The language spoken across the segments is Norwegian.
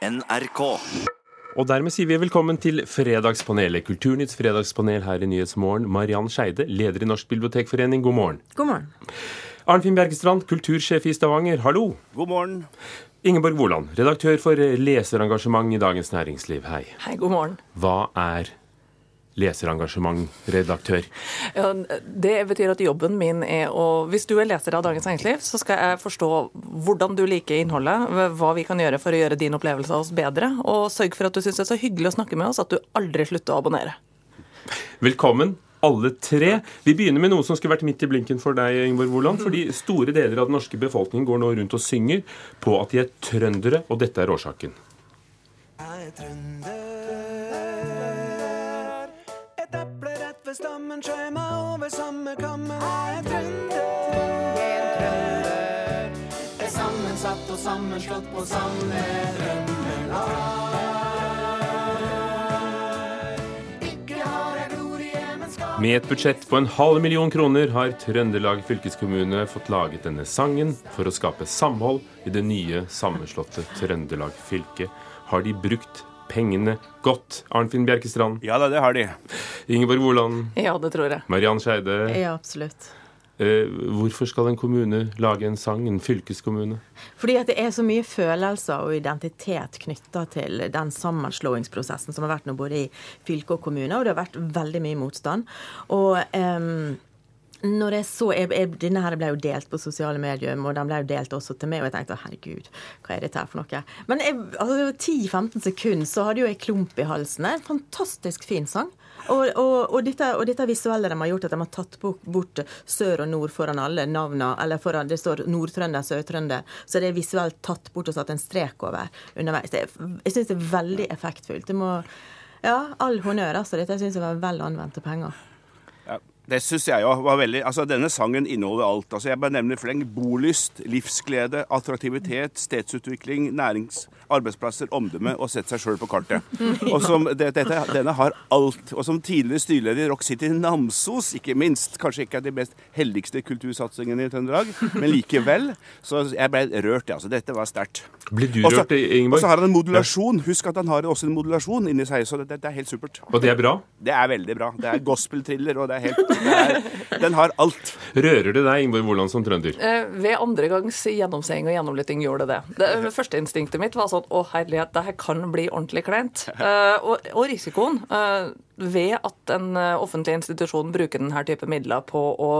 NRK. Og dermed sier vi velkommen til Fredagspanelet, Kulturnytts fredagspanel her i Nyhetsmorgen. Mariann Skeide, leder i Norsk bibliotekforening, god morgen. God morgen. Arnfinn Bjergestrand, kultursjef i Stavanger, hallo. God morgen. Ingeborg Woland, redaktør for leserengasjement i Dagens Næringsliv, hei. Hei, god morgen. Hva er leserengasjement, redaktør? Ja, det betyr at jobben min er å Hvis du er leser av Dagens Næringsliv, så skal jeg forstå hvordan du liker innholdet, hva vi kan gjøre for å gjøre din opplevelse av oss bedre, og sørge for at du syns det er så hyggelig å snakke med oss at du aldri slutter å abonnere. Velkommen, alle tre. Vi begynner med noe som skulle vært midt i blinken for deg, Ingeborg Woland. Fordi store deler av den norske befolkningen går nå rundt og synger på at de er trøndere, og dette er årsaken. Jeg er trønder. Eple stammen skjøv meg over samme kamme. Jeg er trønder. Er sammensatt og sammenslått på samme drømmelag. Ikke har jeg glorie, men skal Med et budsjett på en halv million kroner har Trøndelag fylkeskommune fått laget denne sangen for å skape samhold i det nye sammenslåtte Trøndelag fylke. Har de brukt pengene godt? Arnfinn Bjerkestrand, Ja da, det har de. Ingeborg Woland, Ja, det tror jeg. Mariann Skeide. Ja, absolutt. Eh, hvorfor skal en kommune lage en sang, en fylkeskommune? Fordi at det er så mye følelser og identitet knytta til den sammenslåingsprosessen som har vært nå både i fylke og kommune, og det har vært veldig mye motstand. Og em, når jeg så, jeg, jeg, Denne her ble jo delt på sosiale medier, og den ble jo delt også til meg. Og jeg tenkte herregud, hva er dette her for noe? Men altså, 10-15 sekunder så hadde jo jeg klump i halsen. En fantastisk fin sang. Og, og, og, dette, og dette visuelle de har gjort, at de har tatt bort, sør og nord foran alle navnene. Eller foran, det står nordtrønder, sørtrønder. Så det er visuelt tatt bort og satt en strek over underveis. Det, jeg syns det er veldig effektfullt. Det må Ja, all honnør, altså. Dette syns jeg var vel anvendte penger. Det syns jeg jo var veldig Altså, denne sangen inneholder alt. Altså, Jeg bare nevner fleng bolyst, livsglede, attraktivitet, stedsutvikling, nærings... Arbeidsplasser, omdømme og sette seg sjøl på kartet. Og som, det, dette, Denne har alt. Og som tidligere styreleder i Rock City Namsos, ikke minst, kanskje ikke er de mest heldigste kultursatsingene i Trøndelag, men likevel. Så jeg ble rørt, ja. Altså, dette var sterkt. Blir du også, rørt, Ingeborg? Og så har han en modulasjon. Husk at han har også en modulasjon inni seg, så det, det er helt supert. Og det er bra? Det er veldig bra. Det er gospel-thriller, og det er helt er, Den har alt. Rører det deg, Ingeborg Woland, som trønder? Eh, Ved andre gangs gjennomseing og gjennomlytting gjorde det det. Det første instinktet mitt var sånn å herlighet, det her kan bli ordentlig kleint. Eh, og, og risikoen eh, ved at en eh, offentlig institusjon bruker denne type midler på å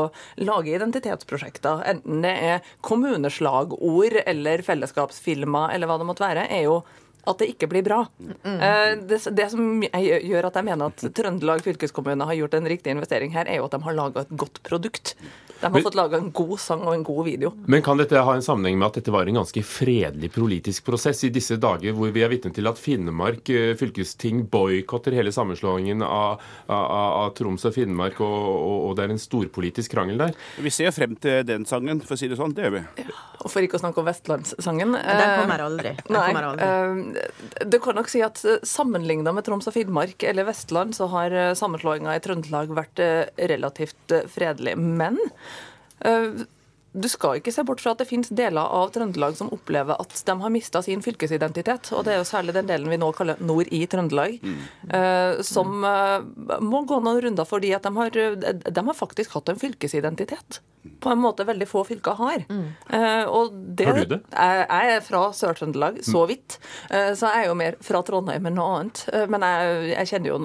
lage identitetsprosjekter, enten det er kommuneslagord eller fellesskapsfilmer eller hva det måtte være, er jo at det ikke blir bra. Mm. Det, det som gjør at jeg mener at Trøndelag fylkeskommune har gjort en riktig investering her, er jo at de har laga et godt produkt. De har Men- fått laga en god sang og en god video. Men kan dette ha en sammenheng med at dette var en ganske fredelig politisk prosess i disse dager hvor vi er vitne til at Finnmark eh, fylkesting boikotter hele sammenslåingen av, av, av Troms og Finnmark, og, og, og det er en storpolitisk krangel der? Vi ser frem til den sangen, for å si det sånn. Det gjør vi. Og for ikke å snakke om Vestlandssangen. Den eh, kommer aldri. Den Nei, kommer aldri. Eh, du kan nok si at sammenligna med Troms og Finnmark eller Vestland, så har eh, sammenslåinga i Trøndelag vært eh, relativt eh, fredelig. Men eh, du skal ikke se bort fra at det finnes deler av Trøndelag som opplever at de har mista sin fylkesidentitet. Og det er jo særlig den delen vi nå kaller nord i Trøndelag, eh, som eh, må gå noen runder fordi at de har, de har faktisk hatt en fylkesidentitet. På en måte veldig få fylker har. Eh, og det, Har du det? Jeg, jeg er fra Sør-Trøndelag, så vidt. Uh, Så jeg er jo mer fra Trondheim enn noe annet. Uh, Men jeg, jeg kjenner jo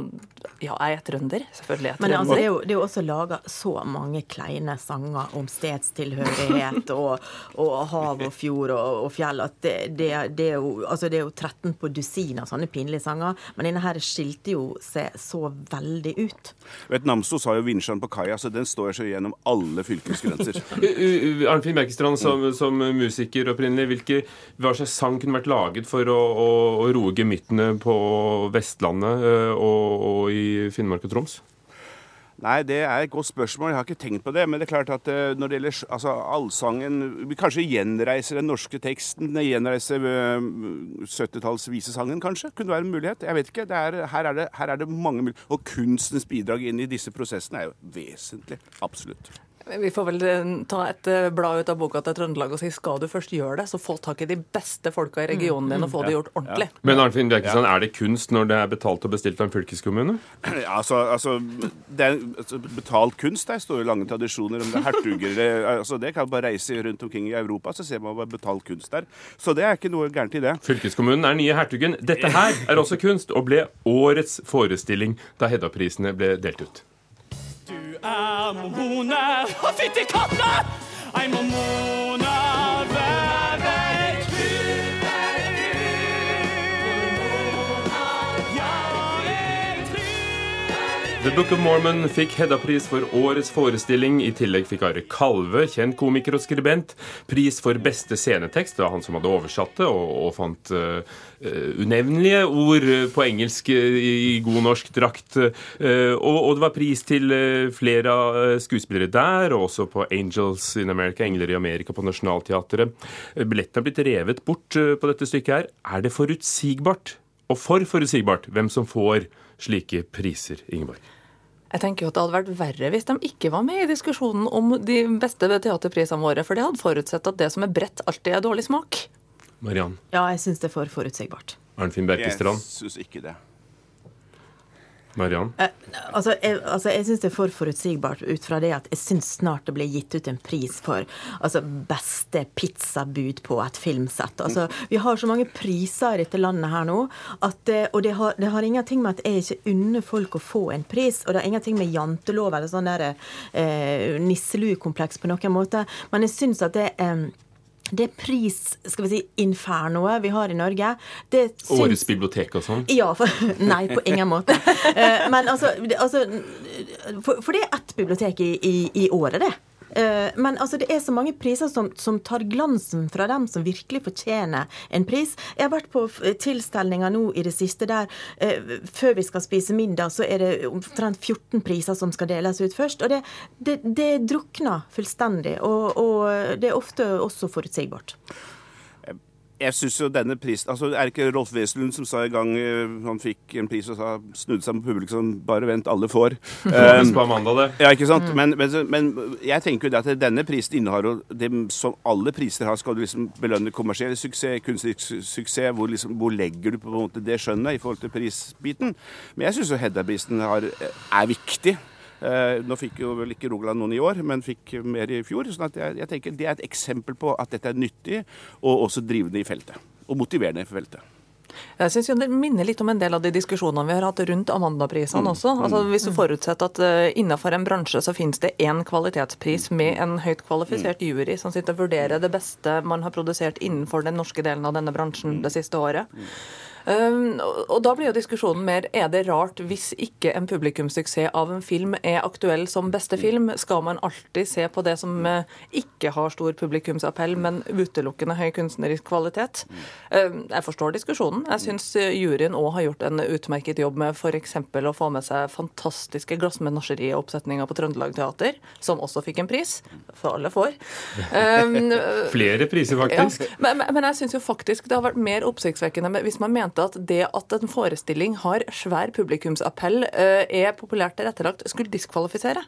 Ja, jeg er trønder. Selvfølgelig er jeg Men altså, det, er jo, det er jo også laga så mange kleine sanger om stedstilhørighet og, og hav og fjord og, og fjell at det, det, det, er jo, altså det er jo 13 på dusin av sånne pinlige sanger. Men denne her skilte jo seg så veldig ut. Vet, Namsos har jo vinsjene på kaia, så den står seg gjennom alle fylkesgrenser. U- Arnfinn Bjerkestrand, som, som musiker opprinnelig, hvilke, hva slags sang kunne vært laget for å, å, å roe gemyttene på Vestlandet eh, og, og i Finnmark og Troms? Nei, det er et godt spørsmål. Jeg har ikke tenkt på det. Men det er klart at eh, når det gjelder altså, allsangen Vi kanskje gjenreiser den norske teksten. Gjenreiser uh, 70-talls visesangen, kanskje. Kunne være en mulighet. Jeg vet ikke. Det er, her, er det, her er det mange muligheter. Og kunstens bidrag inn i disse prosessene er jo vesentlig. Absolutt. Vi får vel eh, ta et eh, blad ut av boka til Trøndelag og si skal du først gjøre det, så få tak i de beste folka i regionen din og få det gjort ordentlig. Men Arnfinn Bjerkestrand, er det kunst når det er betalt og bestilt av en fylkeskommune? Ja, altså, altså, det er altså, Betalt kunst der står jo lange tradisjoner. Om det er hertuger eller altså, Det kan bare reise rundt omkring i Europa, så ser man hva betalt kunst der. Så det er ikke noe gærent i det. Fylkeskommunen er nye hertugen. Dette her er også kunst, og ble årets forestilling da Hedda-prisene ble delt ut. Er Mona. å fytti katta! Ei mormone være The Book of Mormon fikk Hedda-pris for årets forestilling. I tillegg fikk Are Kalve, kjent komiker og skribent, pris for beste scenetekst. Det var han som hadde oversatt det og, og fant uh, unevnelige ord på engelsk i, i god norsk drakt. Uh, og, og, det var pris til flere av skuespillere der, og også på Angels in America, Engler i Amerika, på Nationaltheatret. Billettene er blitt revet bort på dette stykket her. Er det forutsigbart, og for forutsigbart, hvem som får slike priser, Ingeborg? Jeg tenker jo at Det hadde vært verre hvis de ikke var med i diskusjonen om de beste teaterprisene våre, for det hadde forutsett at det som er bredt, alltid er dårlig smak. Mariann Ja, jeg syns det er for forutsigbart. Arnfinn Jeg Bjerkestrand. syns ikke det. Mariann. Eh, altså, jeg, altså, jeg syns det er for forutsigbart ut fra det at jeg syns snart det blir gitt ut en pris for altså, beste pizzabud på et filmsett. Altså, vi har så mange priser i dette landet her nå, at, eh, og det har, det har ingenting med at jeg ikke unner folk å få en pris, og det har ingenting med jantelov eller sånn der eh, nisseluekompleks på noen måte, men jeg syns at det eh, det pris, skal vi si, infernoet vi har i Norge det syns- Årets bibliotek og sånn. ja, for, nei, på ingen måte. Eh, Men altså, altså for, for det er ett bibliotek i, i, i året, det. Eh, Men altså, det er så mange priser som, som tar glansen fra dem som virkelig fortjener en pris. Jeg har vært på tilstelninger nå i det siste der eh, før vi skal spise middag, så er det omtrent 14 priser som skal deles ut først. Og det, det, det drukner fullstendig. Og, og det er ofte også forutsigbart. Jeg synes jo denne prisen altså Er det ikke Rolf Wesenlund som sa en gang eh, han fikk en pris og sa, snudde seg mot publikum sånn, bare vent, alle får. Um, på Amanda, det. Ja, ikke sant? Men, men, men jeg tenker jo det at denne prisen innehar jo det som alle priser har. Skal du liksom belønne kommersiell suksess, kunstnerisk suksess, hvor, liksom, hvor legger du på en måte det skjønnet i forhold til prisbiten? Men jeg syns jo Hedda-prisen er viktig. Eh, nå fikk jo vel ikke Rogaland noen i år, men fikk mer i fjor. sånn at jeg, jeg tenker Det er et eksempel på at dette er nyttig, og også drivende i feltet. Og motiverende i feltet. Jeg synes jo Det minner litt om en del av de diskusjonene vi har hatt rundt Amanda-prisene også. Altså Hvis du forutsetter at uh, innenfor en bransje så finnes det én kvalitetspris med en høyt kvalifisert jury som sitter og vurderer det beste man har produsert innenfor den norske delen av denne bransjen det siste året. Um, og- da blir jo diskusjonen mer er det rart hvis ikke en publikumssuksess av en film er aktuell som beste film. Skal man alltid se på det som eh, ikke har stor publikumsappell, men utelukkende høy kunstnerisk kvalitet? Um, jeg forstår diskusjonen. Jeg syns juryen òg har gjort en utmerket jobb med f.eks. å få med seg fantastiske glassmenasjerioppsetninger på Trøndelag Teater, som også fikk en pris. For alle får. Um, Flere priser, faktisk. men, men- men jeg syns jo faktisk det har vært mer oppsiktsvekkende hvis man mente at det at en forestilling har svær publikumsappell, eh, er populært tilrettelagt, skulle diskvalifisere.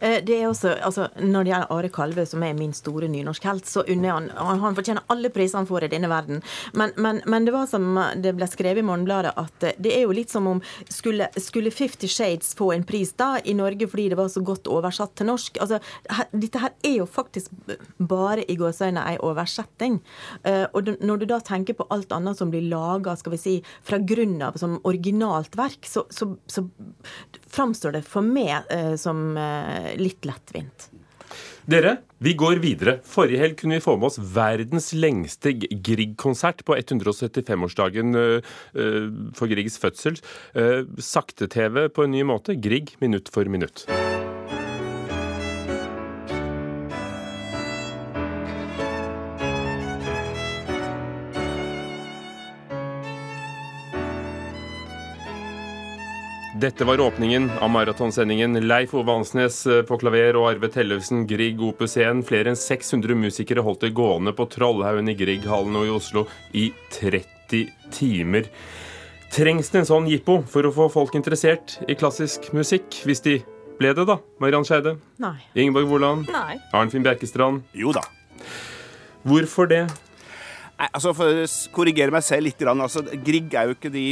Eh, Det er også, altså, Når det gjelder Are Kalve, som er min store nynorskhelt, så unner han Han fortjener alle priser han får i denne verden. Men, men, men det var som det ble skrevet i Morgenbladet, at eh, det er jo litt som om skulle, skulle Fifty Shades få en pris da i Norge fordi det var så godt oversatt til norsk? Altså, her, Dette her er jo faktisk bare i gåseøynene ei oversetting. Eh, og når du da tenker på alt annet som blir laga si, fra grunn av som originalt verk, så, så, så framstår det for meg som litt lettvint. Dere, vi går videre. Forrige helg kunne vi få med oss verdens lengste Grieg-konsert på 175-årsdagen øh, øh, for Griegs fødsel. Øh, Sakte-TV på en ny måte. Grieg minutt for minutt. Dette var åpningen av maratonsendingen. Leif Ove Ansnes eh, på klaver og Arve Tellefsen, Grieg Opus 1. Flere enn 600 musikere holdt det gående på Trollhaugen i Grieghallen og i Oslo i 30 timer. Trengs det en sånn jippo for å få folk interessert i klassisk musikk, hvis de ble det, da? Mariann Skeide? Ingeborg Woland? Arnfinn Bjerkestrand? Jo da. Hvorfor det? Nei, altså For å korrigere meg selv litt. Altså, Grieg er jo ikke de,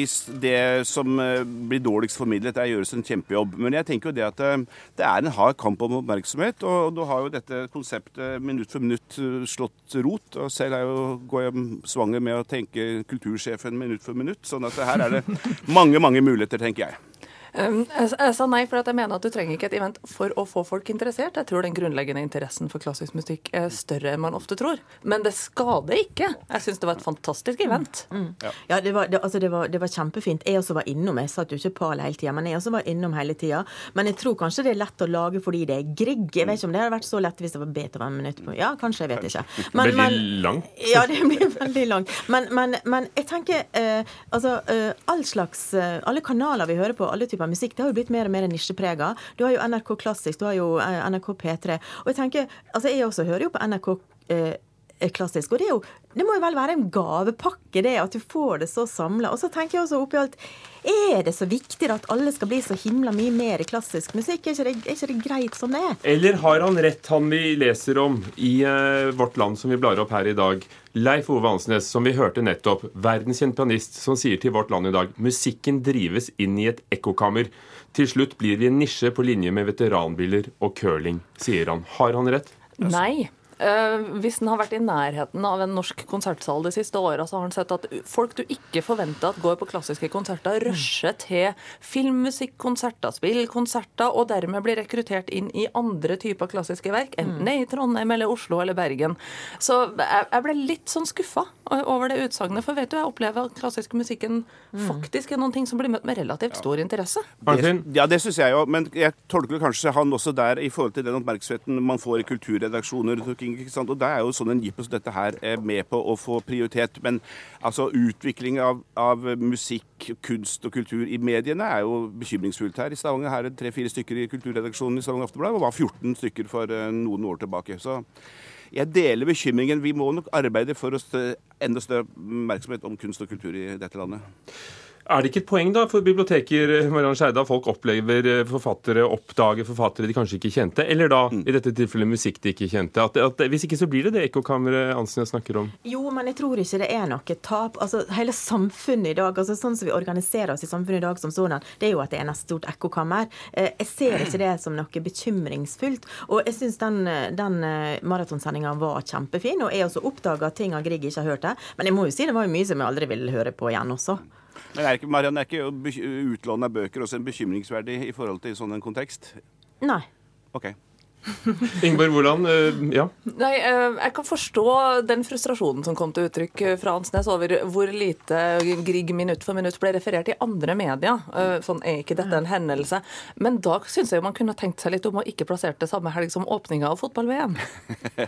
det som eh, blir dårligst formidlet. Det gjøres en kjempejobb. Men jeg tenker jo det at eh, det er en hard kamp om oppmerksomhet. Og du har jo dette konseptet minutt for minutt eh, slått rot. Og selv er jo, går jeg svanger med å tenke kultursjefen minutt for minutt. Sånn at her er det mange, mange muligheter, tenker jeg. Jeg, sa nei, for at jeg mener at du trenger ikke et event for å få folk interessert. Jeg tror den grunnleggende interessen for klassisk musikk er større enn man ofte tror. Men det skader ikke. Jeg syns det var et fantastisk event. Ja, det var, det, altså det, var, det var kjempefint. Jeg også var innom. Jeg satt jo ikke pal hele tida, men jeg også var innom hele tida. Men jeg tror kanskje det er lett å lage fordi det er Grieg. Jeg vet ikke om det hadde vært så lett hvis det var Beethoven minutt på Ja, kanskje, jeg vet ikke. Men, Veldig men, langt. Ja, det blir veldig langt. Men, men, men jeg tenker eh, altså eh, all slags eh, Alle kanaler vi hører på, alle typer musikk, det har jo blitt mer og mer nisjeprega. Du har jo NRK Klassisk, du har jo eh, NRK P3. Og jeg tenker Altså, jeg også hører jo på NRK eh, klassisk. Og det, er jo, det må jo vel være en gavepakke, det, at du får det så samla. Og så tenker jeg også oppi alt Er det så viktig at alle skal bli så himla mye mer i klassisk musikk? Er ikke det, er ikke det greit som det er? Eller har han rett, han vi leser om i uh, Vårt Land, som vi blar opp her i dag? Leif Ove Ansnes, som vi hørte nettopp, verdenskjent pianist, som sier til Vårt Land i dag musikken drives inn i et ekkokammer. Til slutt blir vi en nisje på linje med veteranbiler og curling, sier han. Har han rett? Nei. Eh, hvis den har vært i nærheten av en norsk konsertsal de siste åra, så har han sett at folk du ikke forventer at går på klassiske konserter, rusher til filmmusikk, konserter, spillkonserter, og dermed blir rekruttert inn i andre typer klassiske verk, enten det er i Trondheim eller Oslo eller Bergen. Så jeg, jeg ble litt sånn skuffa over det utsagnet, for vet du, jeg opplever at klassisk musikken faktisk er noen ting som blir møtt med relativt stor interesse. Det, ja, det syns jeg jo. Men jeg tolker kanskje han også der i forhold til den oppmerksomheten man får i kulturredaksjoner. rundt omkring, Ikke sant? Og Da er jo sånn en jippe som dette her er med på å få prioritet. Men altså utvikling av, av musikk, kunst og kultur i mediene er jo bekymringsfullt her. I Stavanger her er tre-fire stykker i kulturredaksjonen i Stavanger Aftenblad, og var 14 stykker for eh, noen år tilbake. Så jeg deler bekymringen. Vi må nok arbeide for å enda større oppmerksomhet om kunst og kultur i dette landet. Er det ikke et poeng da for biblioteker Marianne Scheide, at folk opplever eh, forfattere, oppdager forfattere de kanskje ikke kjente? Eller da, i dette tilfellet, musikk de ikke kjente? At, at Hvis ikke så blir det det ekkokammeret Ansnes snakker om. Jo, men jeg tror ikke det er noe tap. Altså, Hele samfunnet i dag, altså sånn som vi organiserer oss i samfunnet i dag som sådan, det er jo at det er et stort ekkokammer. Eh, Jeg ser ikke det som noe bekymringsfullt. Og jeg syns den, eh, den maratonsendinga var kjempefin. Og jeg også oppdaga ting av Grieg ikke har hørt det. Men jeg må jo si det var jo mye som jeg aldri ville høre på igjen også. Men er ikke, Marianne, er ikke utlån av bøker også en bekymringsverdig i forhold til sånn en kontekst? Nei. OK. Ingeborg Woland, eh, ja. Nei, eh, jeg kan forstå den frustrasjonen som kom til uttrykk eh, fra Ansnes over hvor lite Grieg minutt for minutt ble referert i andre medier. Sånn er ikke dette en hendelse. Men da syns jeg man kunne tenkt seg litt om å ikke plassert det samme helg som åpninga av fotball-VM.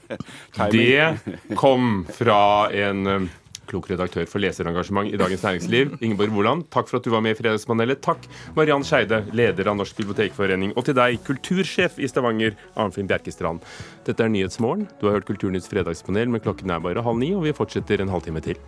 Det kom fra en klok redaktør for leserengasjement i Dagens Næringsliv, Ingeborg Woland. Takk for at du var med i Fredagspanelet. Takk, Mariann Skeide, leder av Norsk bibliotekforening. Og til deg, kultursjef i Stavanger, Arnfinn Bjerkestrand. Dette er Nyhetsmorgen. Du har hørt Kulturnytts fredagspanel, men klokken er bare halv ni, og vi fortsetter en halvtime til.